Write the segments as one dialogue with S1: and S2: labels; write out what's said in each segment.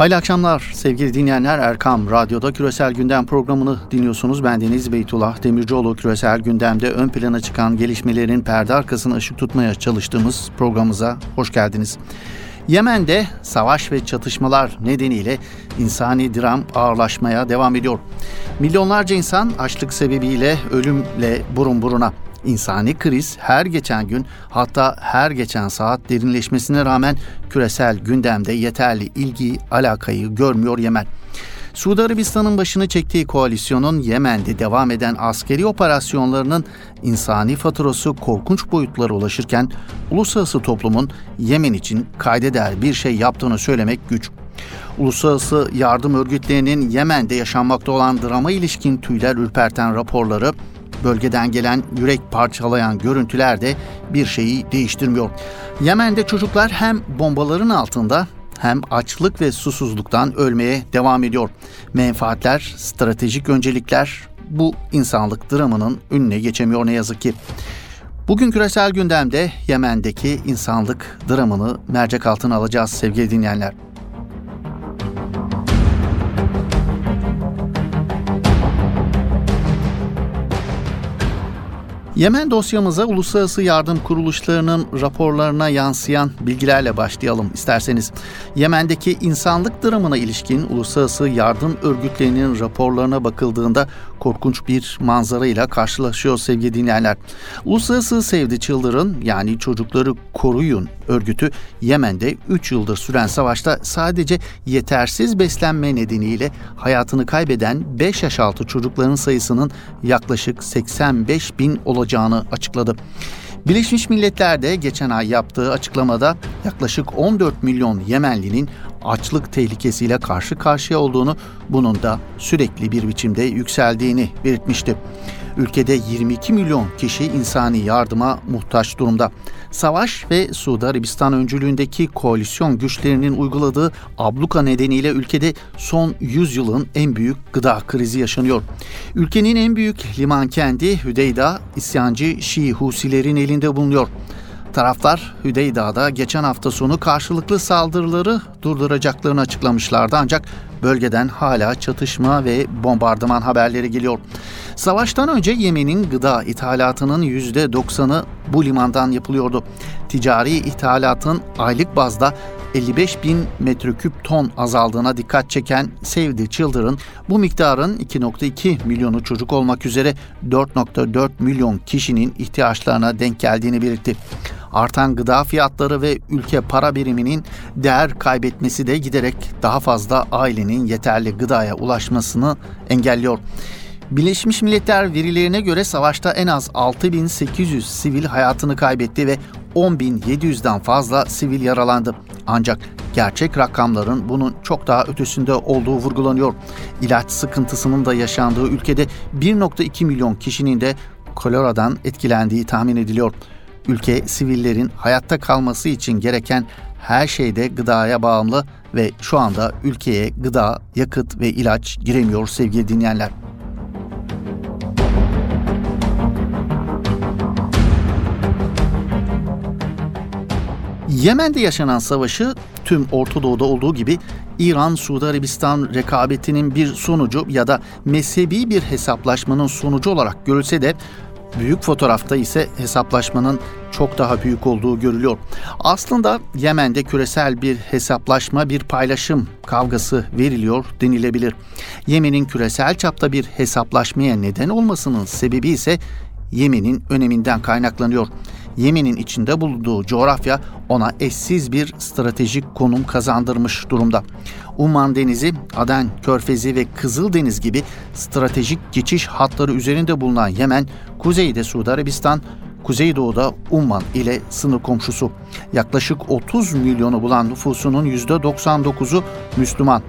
S1: Hayırlı akşamlar sevgili dinleyenler. Erkam Radyo'da Küresel Gündem programını dinliyorsunuz. Ben Deniz Beytullah Demircioğlu. Küresel Gündem'de ön plana çıkan gelişmelerin perde arkasına ışık tutmaya çalıştığımız programımıza hoş geldiniz. Yemen'de savaş ve çatışmalar nedeniyle insani dram ağırlaşmaya devam ediyor. Milyonlarca insan açlık sebebiyle ölümle burun buruna. İnsani kriz her geçen gün hatta her geçen saat derinleşmesine rağmen küresel gündemde yeterli ilgi, alakayı görmüyor Yemen. Suudi Arabistan'ın başını çektiği koalisyonun Yemen'de devam eden askeri operasyonlarının insani faturası korkunç boyutlara ulaşırken uluslararası toplumun Yemen için kaydeder bir şey yaptığını söylemek güç. Uluslararası yardım örgütlerinin Yemen'de yaşanmakta olan drama ilişkin tüyler ürperten raporları Bölgeden gelen yürek parçalayan görüntüler de bir şeyi değiştirmiyor. Yemen'de çocuklar hem bombaların altında hem açlık ve susuzluktan ölmeye devam ediyor. Menfaatler, stratejik öncelikler bu insanlık dramının önüne geçemiyor ne yazık ki. Bugün küresel gündemde Yemen'deki insanlık dramını mercek altına alacağız sevgili dinleyenler. Yemen dosyamıza uluslararası yardım kuruluşlarının raporlarına yansıyan bilgilerle başlayalım isterseniz. Yemen'deki insanlık dramına ilişkin uluslararası yardım örgütlerinin raporlarına bakıldığında korkunç bir manzara ile karşılaşıyor sevgili dinleyenler. Uluslararası Sevdi Çıldır'ın yani Çocukları Koruyun örgütü Yemen'de 3 yıldır süren savaşta sadece yetersiz beslenme nedeniyle hayatını kaybeden 5 yaş altı çocukların sayısının yaklaşık 85 bin olacağını açıkladı. Birleşmiş Milletler de geçen ay yaptığı açıklamada yaklaşık 14 milyon Yemenlinin açlık tehlikesiyle karşı karşıya olduğunu, bunun da sürekli bir biçimde yükseldiğini belirtmişti. Ülkede 22 milyon kişi insani yardıma muhtaç durumda. Savaş ve Suudi Arabistan öncülüğündeki koalisyon güçlerinin uyguladığı abluka nedeniyle ülkede son 100 yılın en büyük gıda krizi yaşanıyor. Ülkenin en büyük liman kendi Hüdeyda isyancı Şii Husilerin elinde bulunuyor. Taraflar Hüdeyda'da geçen hafta sonu karşılıklı saldırıları durduracaklarını açıklamışlardı ancak bölgeden hala çatışma ve bombardıman haberleri geliyor. Savaştan önce Yemen'in gıda ithalatının %90'ı bu limandan yapılıyordu. Ticari ithalatın aylık bazda 55 bin metreküp ton azaldığına dikkat çeken Save Children bu miktarın 2.2 milyonu çocuk olmak üzere 4.4 milyon kişinin ihtiyaçlarına denk geldiğini belirtti. Artan gıda fiyatları ve ülke para biriminin değer kaybetmesi de giderek daha fazla ailenin yeterli gıdaya ulaşmasını engelliyor. Birleşmiş Milletler verilerine göre savaşta en az 6800 sivil hayatını kaybetti ve 10.700'den fazla sivil yaralandı. Ancak gerçek rakamların bunun çok daha ötesinde olduğu vurgulanıyor. İlaç sıkıntısının da yaşandığı ülkede 1.2 milyon kişinin de koleradan etkilendiği tahmin ediliyor. Ülke sivillerin hayatta kalması için gereken her şeyde gıdaya bağımlı ve şu anda ülkeye gıda, yakıt ve ilaç giremiyor sevgili dinleyenler. Yemen'de yaşanan savaşı tüm Orta Doğu'da olduğu gibi İran-Suudi Arabistan rekabetinin bir sonucu ya da mezhebi bir hesaplaşmanın sonucu olarak görülse de Büyük fotoğrafta ise hesaplaşmanın çok daha büyük olduğu görülüyor. Aslında Yemen'de küresel bir hesaplaşma, bir paylaşım kavgası veriliyor denilebilir. Yemen'in küresel çapta bir hesaplaşmaya neden olmasının sebebi ise Yemen'in öneminden kaynaklanıyor. Yemen'in içinde bulunduğu coğrafya ona eşsiz bir stratejik konum kazandırmış durumda. Umman Denizi, Aden Körfezi ve Kızıldeniz gibi stratejik geçiş hatları üzerinde bulunan Yemen, kuzeyde Suudi Arabistan, Kuzeydoğu'da Umman ile sınır komşusu. Yaklaşık 30 milyonu bulan nüfusunun %99'u Müslüman.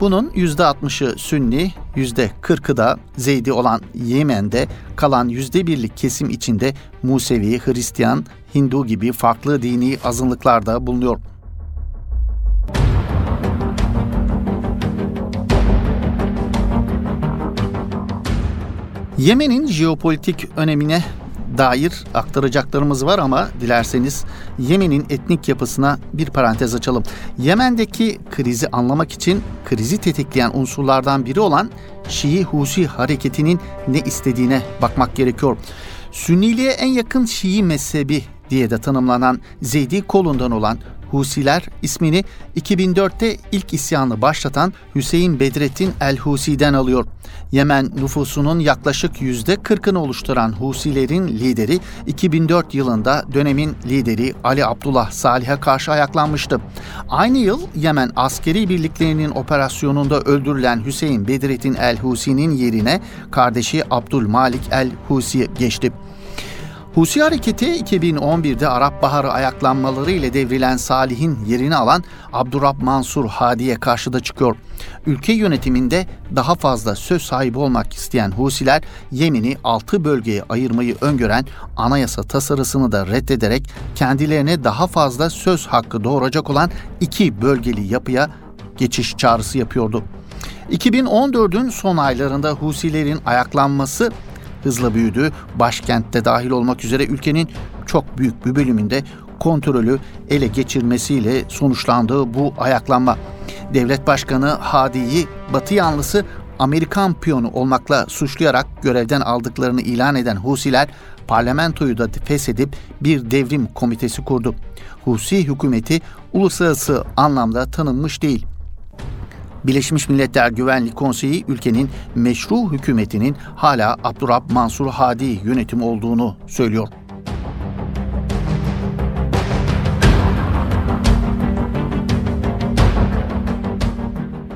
S1: Bunun %60'ı Sünni, %40'ı da Zeydi olan Yemen'de kalan %1'lik kesim içinde Musevi, Hristiyan, Hindu gibi farklı dini azınlıklarda bulunuyor. Yemen'in jeopolitik önemine dair aktaracaklarımız var ama dilerseniz Yemen'in etnik yapısına bir parantez açalım. Yemen'deki krizi anlamak için krizi tetikleyen unsurlardan biri olan Şii Husi hareketinin ne istediğine bakmak gerekiyor. Sünniliğe en yakın Şii mezhebi diye de tanımlanan Zeydi kolundan olan Husiler ismini 2004'te ilk isyanı başlatan Hüseyin Bedrettin el-Husi'den alıyor. Yemen nüfusunun yaklaşık %40'ını oluşturan Husilerin lideri 2004 yılında dönemin lideri Ali Abdullah Salih'e karşı ayaklanmıştı. Aynı yıl Yemen askeri birliklerinin operasyonunda öldürülen Hüseyin Bedrettin el-Husi'nin yerine kardeşi Abdülmalik el-Husi geçti. Husi hareketi 2011'de Arap Baharı ayaklanmaları ile devrilen Salih'in yerini alan Abdurrab Mansur Hadi'ye karşı da çıkıyor. Ülke yönetiminde daha fazla söz sahibi olmak isteyen Husiler Yemen'i 6 bölgeye ayırmayı öngören anayasa tasarısını da reddederek kendilerine daha fazla söz hakkı doğuracak olan iki bölgeli yapıya geçiş çağrısı yapıyordu. 2014'ün son aylarında Husilerin ayaklanması hızla büyüdü. Başkentte dahil olmak üzere ülkenin çok büyük bir bölümünde kontrolü ele geçirmesiyle sonuçlandığı bu ayaklanma. Devlet Başkanı Hadi'yi Batı yanlısı Amerikan piyonu olmakla suçlayarak görevden aldıklarını ilan eden Husiler parlamentoyu da feshedip bir devrim komitesi kurdu. Husi hükümeti uluslararası anlamda tanınmış değil. Birleşmiş Milletler Güvenlik Konseyi ülkenin meşru hükümetinin hala Abdurrab Mansur Hadi yönetimi olduğunu söylüyor.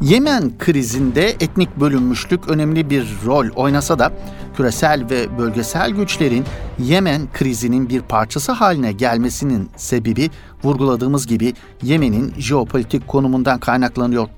S1: Yemen krizinde etnik bölünmüşlük önemli bir rol oynasa da küresel ve bölgesel güçlerin Yemen krizinin bir parçası haline gelmesinin sebebi vurguladığımız gibi Yemen'in jeopolitik konumundan kaynaklanıyor.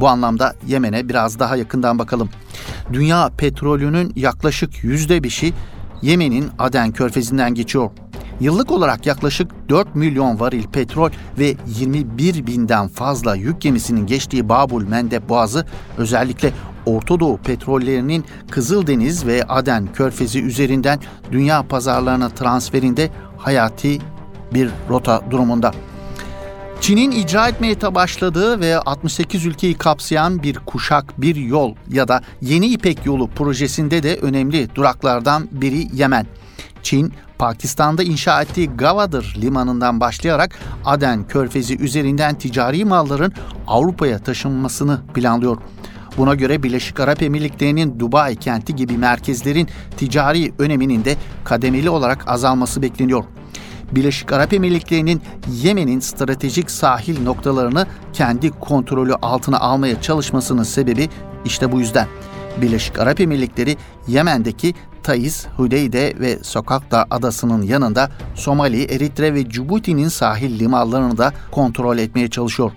S1: Bu anlamda Yemen'e biraz daha yakından bakalım. Dünya petrolünün yaklaşık yüzde beşi Yemen'in Aden körfezinden geçiyor. Yıllık olarak yaklaşık 4 milyon varil petrol ve 21 binden fazla yük gemisinin geçtiği Babul Mendeb Boğazı özellikle Orta Doğu petrollerinin Kızıldeniz ve Aden körfezi üzerinden dünya pazarlarına transferinde hayati bir rota durumunda. Çin'in icra etmeye başladığı ve 68 ülkeyi kapsayan bir kuşak bir yol ya da Yeni İpek Yolu projesinde de önemli duraklardan biri Yemen. Çin, Pakistan'da inşa ettiği Gavadır limanından başlayarak Aden körfezi üzerinden ticari malların Avrupa'ya taşınmasını planlıyor. Buna göre Birleşik Arap Emirlikleri'nin Dubai kenti gibi merkezlerin ticari öneminin de kademeli olarak azalması bekleniyor. Birleşik Arap Emirlikleri'nin Yemen'in stratejik sahil noktalarını kendi kontrolü altına almaya çalışmasının sebebi işte bu yüzden. Birleşik Arap Emirlikleri Yemen'deki Taiz, Hudeyde ve Sokakta adasının yanında Somali, Eritre ve Cibuti'nin sahil limanlarını da kontrol etmeye çalışıyor.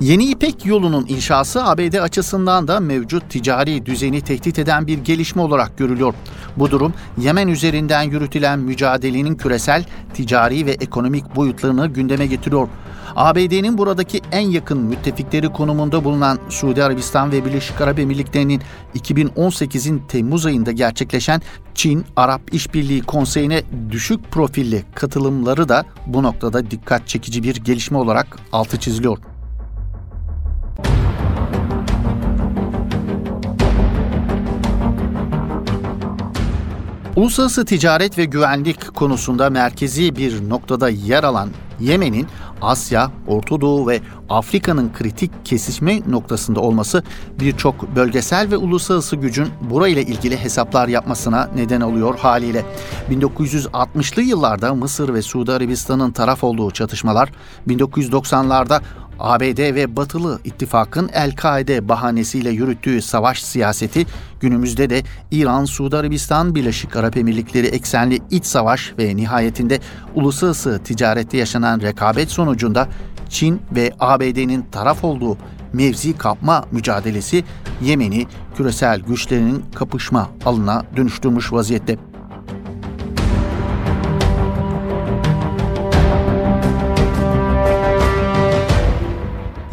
S1: Yeni İpek yolunun inşası ABD açısından da mevcut ticari düzeni tehdit eden bir gelişme olarak görülüyor. Bu durum Yemen üzerinden yürütülen mücadelenin küresel, ticari ve ekonomik boyutlarını gündeme getiriyor. ABD'nin buradaki en yakın müttefikleri konumunda bulunan Suudi Arabistan ve Birleşik Arap Emirlikleri'nin 2018'in Temmuz ayında gerçekleşen Çin-Arap İşbirliği Konseyi'ne düşük profilli katılımları da bu noktada dikkat çekici bir gelişme olarak altı çiziliyor. Uluslararası ticaret ve güvenlik konusunda merkezi bir noktada yer alan Yemen'in Asya, Orta Doğu ve Afrika'nın kritik kesişme noktasında olması birçok bölgesel ve uluslararası gücün burayla ilgili hesaplar yapmasına neden oluyor haliyle. 1960'lı yıllarda Mısır ve Suudi Arabistan'ın taraf olduğu çatışmalar, 1990'larda ABD ve Batılı ittifakın El-Kaide bahanesiyle yürüttüğü savaş siyaseti günümüzde de İran, Suudi Arabistan, Birleşik Arap Emirlikleri eksenli iç savaş ve nihayetinde uluslararası ticarette yaşanan rekabet sonucunda Çin ve ABD'nin taraf olduğu mevzi kapma mücadelesi Yemen'i küresel güçlerin kapışma alına dönüştürmüş vaziyette.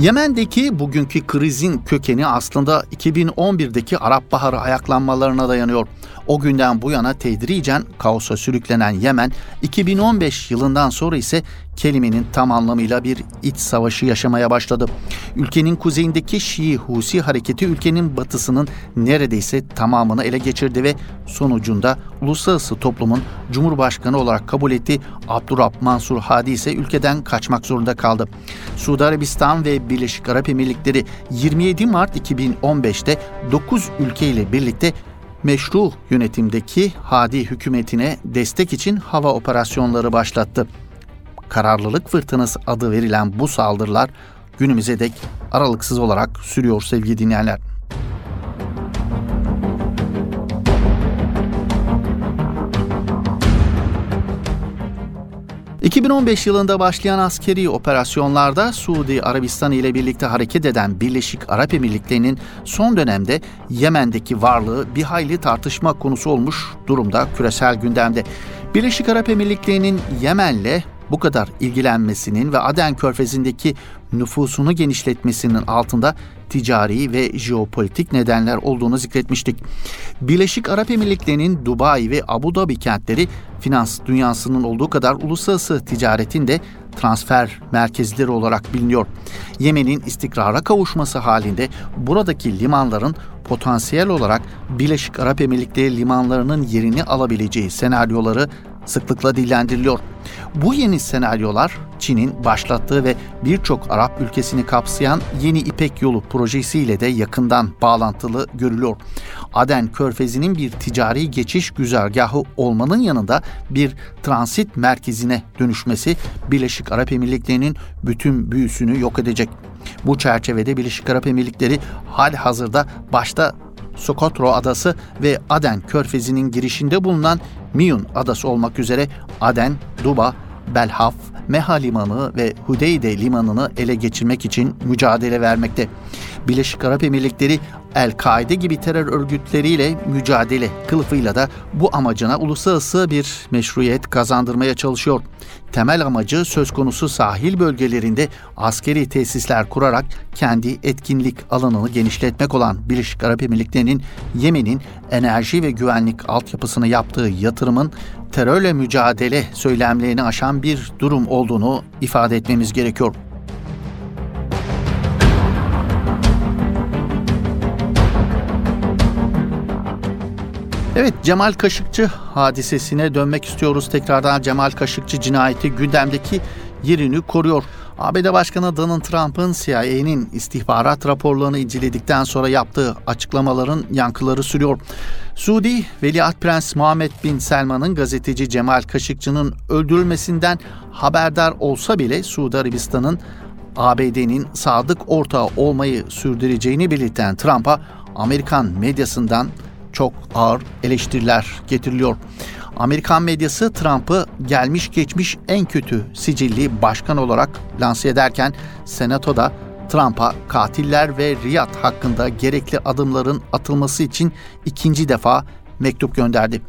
S1: Yemen'deki bugünkü krizin kökeni aslında 2011'deki Arap Baharı ayaklanmalarına dayanıyor. O günden bu yana tedricen kaosa sürüklenen Yemen, 2015 yılından sonra ise kelimenin tam anlamıyla bir iç savaşı yaşamaya başladı. Ülkenin kuzeyindeki Şii Husi hareketi ülkenin batısının neredeyse tamamını ele geçirdi ve sonucunda uluslararası toplumun Cumhurbaşkanı olarak kabul ettiği Abdurrab Mansur Hadi ise ülkeden kaçmak zorunda kaldı. Suudi Arabistan ve Birleşik Arap Emirlikleri 27 Mart 2015'te 9 ülke ile birlikte meşru yönetimdeki Hadi hükümetine destek için hava operasyonları başlattı. Kararlılık fırtınası adı verilen bu saldırılar günümüze dek aralıksız olarak sürüyor sevgili dinleyenler. 2015 yılında başlayan askeri operasyonlarda Suudi Arabistan ile birlikte hareket eden Birleşik Arap Emirlikleri'nin son dönemde Yemen'deki varlığı bir hayli tartışma konusu olmuş durumda küresel gündemde. Birleşik Arap Emirlikleri'nin Yemen'le bu kadar ilgilenmesinin ve Aden Körfezi'ndeki nüfusunu genişletmesinin altında ticari ve jeopolitik nedenler olduğunu zikretmiştik. Birleşik Arap Emirlikleri'nin Dubai ve Abu Dhabi kentleri finans dünyasının olduğu kadar uluslararası ticaretin de transfer merkezleri olarak biliniyor. Yemen'in istikrara kavuşması halinde buradaki limanların potansiyel olarak Birleşik Arap Emirlikleri limanlarının yerini alabileceği senaryoları sıklıkla dillendiriliyor. Bu yeni senaryolar Çin'in başlattığı ve birçok Arap ülkesini kapsayan Yeni İpek Yolu projesiyle de yakından bağlantılı görülüyor. Aden Körfezi'nin bir ticari geçiş güzergahı olmanın yanında bir transit merkezine dönüşmesi Birleşik Arap Emirlikleri'nin bütün büyüsünü yok edecek. Bu çerçevede Birleşik Arap Emirlikleri hal hazırda başta Sokotro Adası ve Aden Körfezi'nin girişinde bulunan Miyun Adası olmak üzere Aden, Duba, Belhaf, Meha Limanı ve Hudeyde Limanı'nı ele geçirmek için mücadele vermekte. Birleşik Arap Emirlikleri El-Kaide gibi terör örgütleriyle mücadele kılıfıyla da bu amacına uluslararası bir meşruiyet kazandırmaya çalışıyor. Temel amacı söz konusu sahil bölgelerinde askeri tesisler kurarak kendi etkinlik alanını genişletmek olan Birleşik Arap Emirlikleri'nin Yemen'in enerji ve güvenlik altyapısına yaptığı yatırımın terörle mücadele söylemlerini aşan bir durum olduğunu ifade etmemiz gerekiyor. Evet Cemal Kaşıkçı hadisesine dönmek istiyoruz. Tekrardan Cemal Kaşıkçı cinayeti gündemdeki yerini koruyor. ABD Başkanı Donald Trump'ın CIA'nin istihbarat raporlarını inceledikten sonra yaptığı açıklamaların yankıları sürüyor. Suudi Veliaht Prens Muhammed Bin Selman'ın gazeteci Cemal Kaşıkçı'nın öldürülmesinden haberdar olsa bile Suudi Arabistan'ın ABD'nin sadık ortağı olmayı sürdüreceğini belirten Trump'a Amerikan medyasından çok ağır eleştiriler getiriliyor. Amerikan medyası Trump'ı gelmiş geçmiş en kötü sicilli başkan olarak lanse ederken Senato'da Trump'a katiller ve Riyad hakkında gerekli adımların atılması için ikinci defa mektup gönderdi.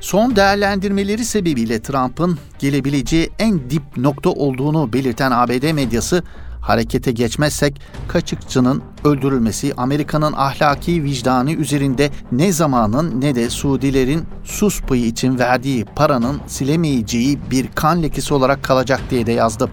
S1: Son değerlendirmeleri sebebiyle Trump'ın gelebileceği en dip nokta olduğunu belirten ABD medyası harekete geçmezsek Kaçıkçı'nın öldürülmesi Amerika'nın ahlaki vicdanı üzerinde ne zamanın ne de Suudilerin sus payı için verdiği paranın silemeyeceği bir kan lekesi olarak kalacak diye de yazdı.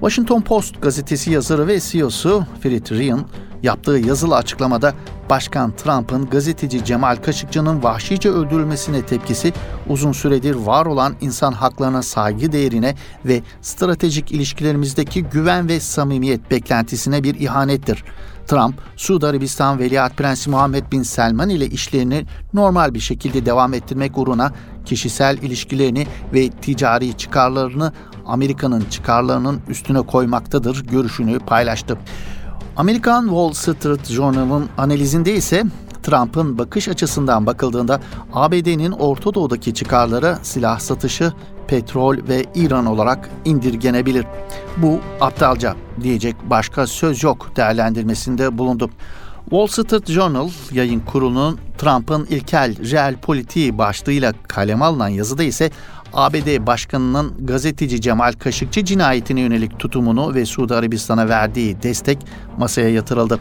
S1: Washington Post gazetesi yazarı ve CEO'su Fred Ryan yaptığı yazılı açıklamada Başkan Trump'ın gazeteci Cemal Kaşıkçı'nın vahşice öldürülmesine tepkisi uzun süredir var olan insan haklarına saygı değerine ve stratejik ilişkilerimizdeki güven ve samimiyet beklentisine bir ihanettir. Trump, Suudi Arabistan Veliaht Prensi Muhammed Bin Selman ile işlerini normal bir şekilde devam ettirmek uğruna kişisel ilişkilerini ve ticari çıkarlarını Amerika'nın çıkarlarının üstüne koymaktadır görüşünü paylaştı. Amerikan Wall Street Journal'ın analizinde ise Trump'ın bakış açısından bakıldığında ABD'nin Orta Doğu'daki çıkarları silah satışı, petrol ve İran olarak indirgenebilir. Bu aptalca diyecek başka söz yok değerlendirmesinde bulundu. Wall Street Journal yayın kurulunun Trump'ın ilkel real politiği başlığıyla kaleme alınan yazıda ise ABD Başkanı'nın gazeteci Cemal Kaşıkçı cinayetine yönelik tutumunu ve Suudi Arabistan'a verdiği destek masaya yatırıldı.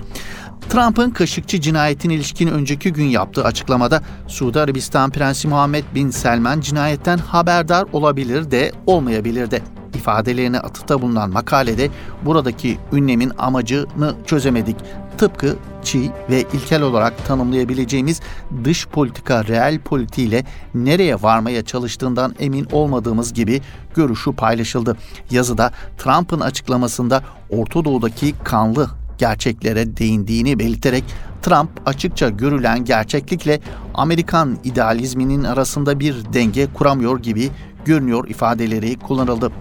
S1: Trump'ın Kaşıkçı cinayetine ilişkin önceki gün yaptığı açıklamada Suudi Arabistan Prensi Muhammed Bin Selman cinayetten haberdar olabilir de olmayabilir de ifadelerine atıfta bulunan makalede buradaki ünlemin amacını çözemedik. Tıpkı çiğ ve ilkel olarak tanımlayabileceğimiz dış politika reel politiğiyle nereye varmaya çalıştığından emin olmadığımız gibi görüşü paylaşıldı. Yazıda Trump'ın açıklamasında Orta Doğu'daki kanlı gerçeklere değindiğini belirterek Trump açıkça görülen gerçeklikle Amerikan idealizminin arasında bir denge kuramıyor gibi görünüyor ifadeleri kullanıldı.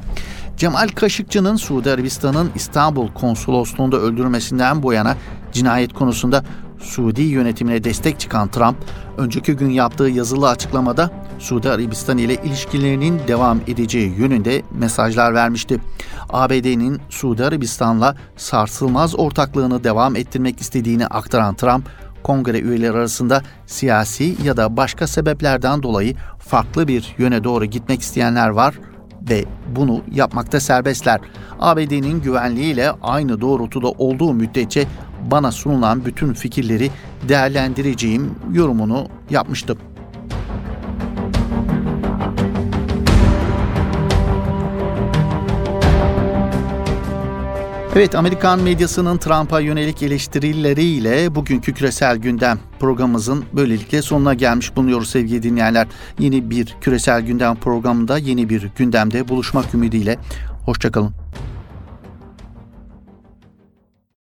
S1: Cemal Kaşıkçı'nın Suudi Arabistan'ın İstanbul konsolosluğunda öldürmesinden bu yana cinayet konusunda Suudi yönetimine destek çıkan Trump, önceki gün yaptığı yazılı açıklamada Suudi Arabistan ile ilişkilerinin devam edeceği yönünde mesajlar vermişti. ABD'nin Suudi Arabistan'la sarsılmaz ortaklığını devam ettirmek istediğini aktaran Trump, kongre üyeleri arasında siyasi ya da başka sebeplerden dolayı farklı bir yöne doğru gitmek isteyenler var ve bunu yapmakta serbestler. ABD'nin güvenliğiyle aynı doğrultuda olduğu müddetçe bana sunulan bütün fikirleri değerlendireceğim yorumunu yapmıştım. Evet Amerikan medyasının Trump'a yönelik eleştirileriyle bugünkü küresel gündem programımızın böylelikle sonuna gelmiş bulunuyoruz sevgili dinleyenler. Yeni bir küresel gündem programında yeni bir gündemde buluşmak ümidiyle. Hoşçakalın.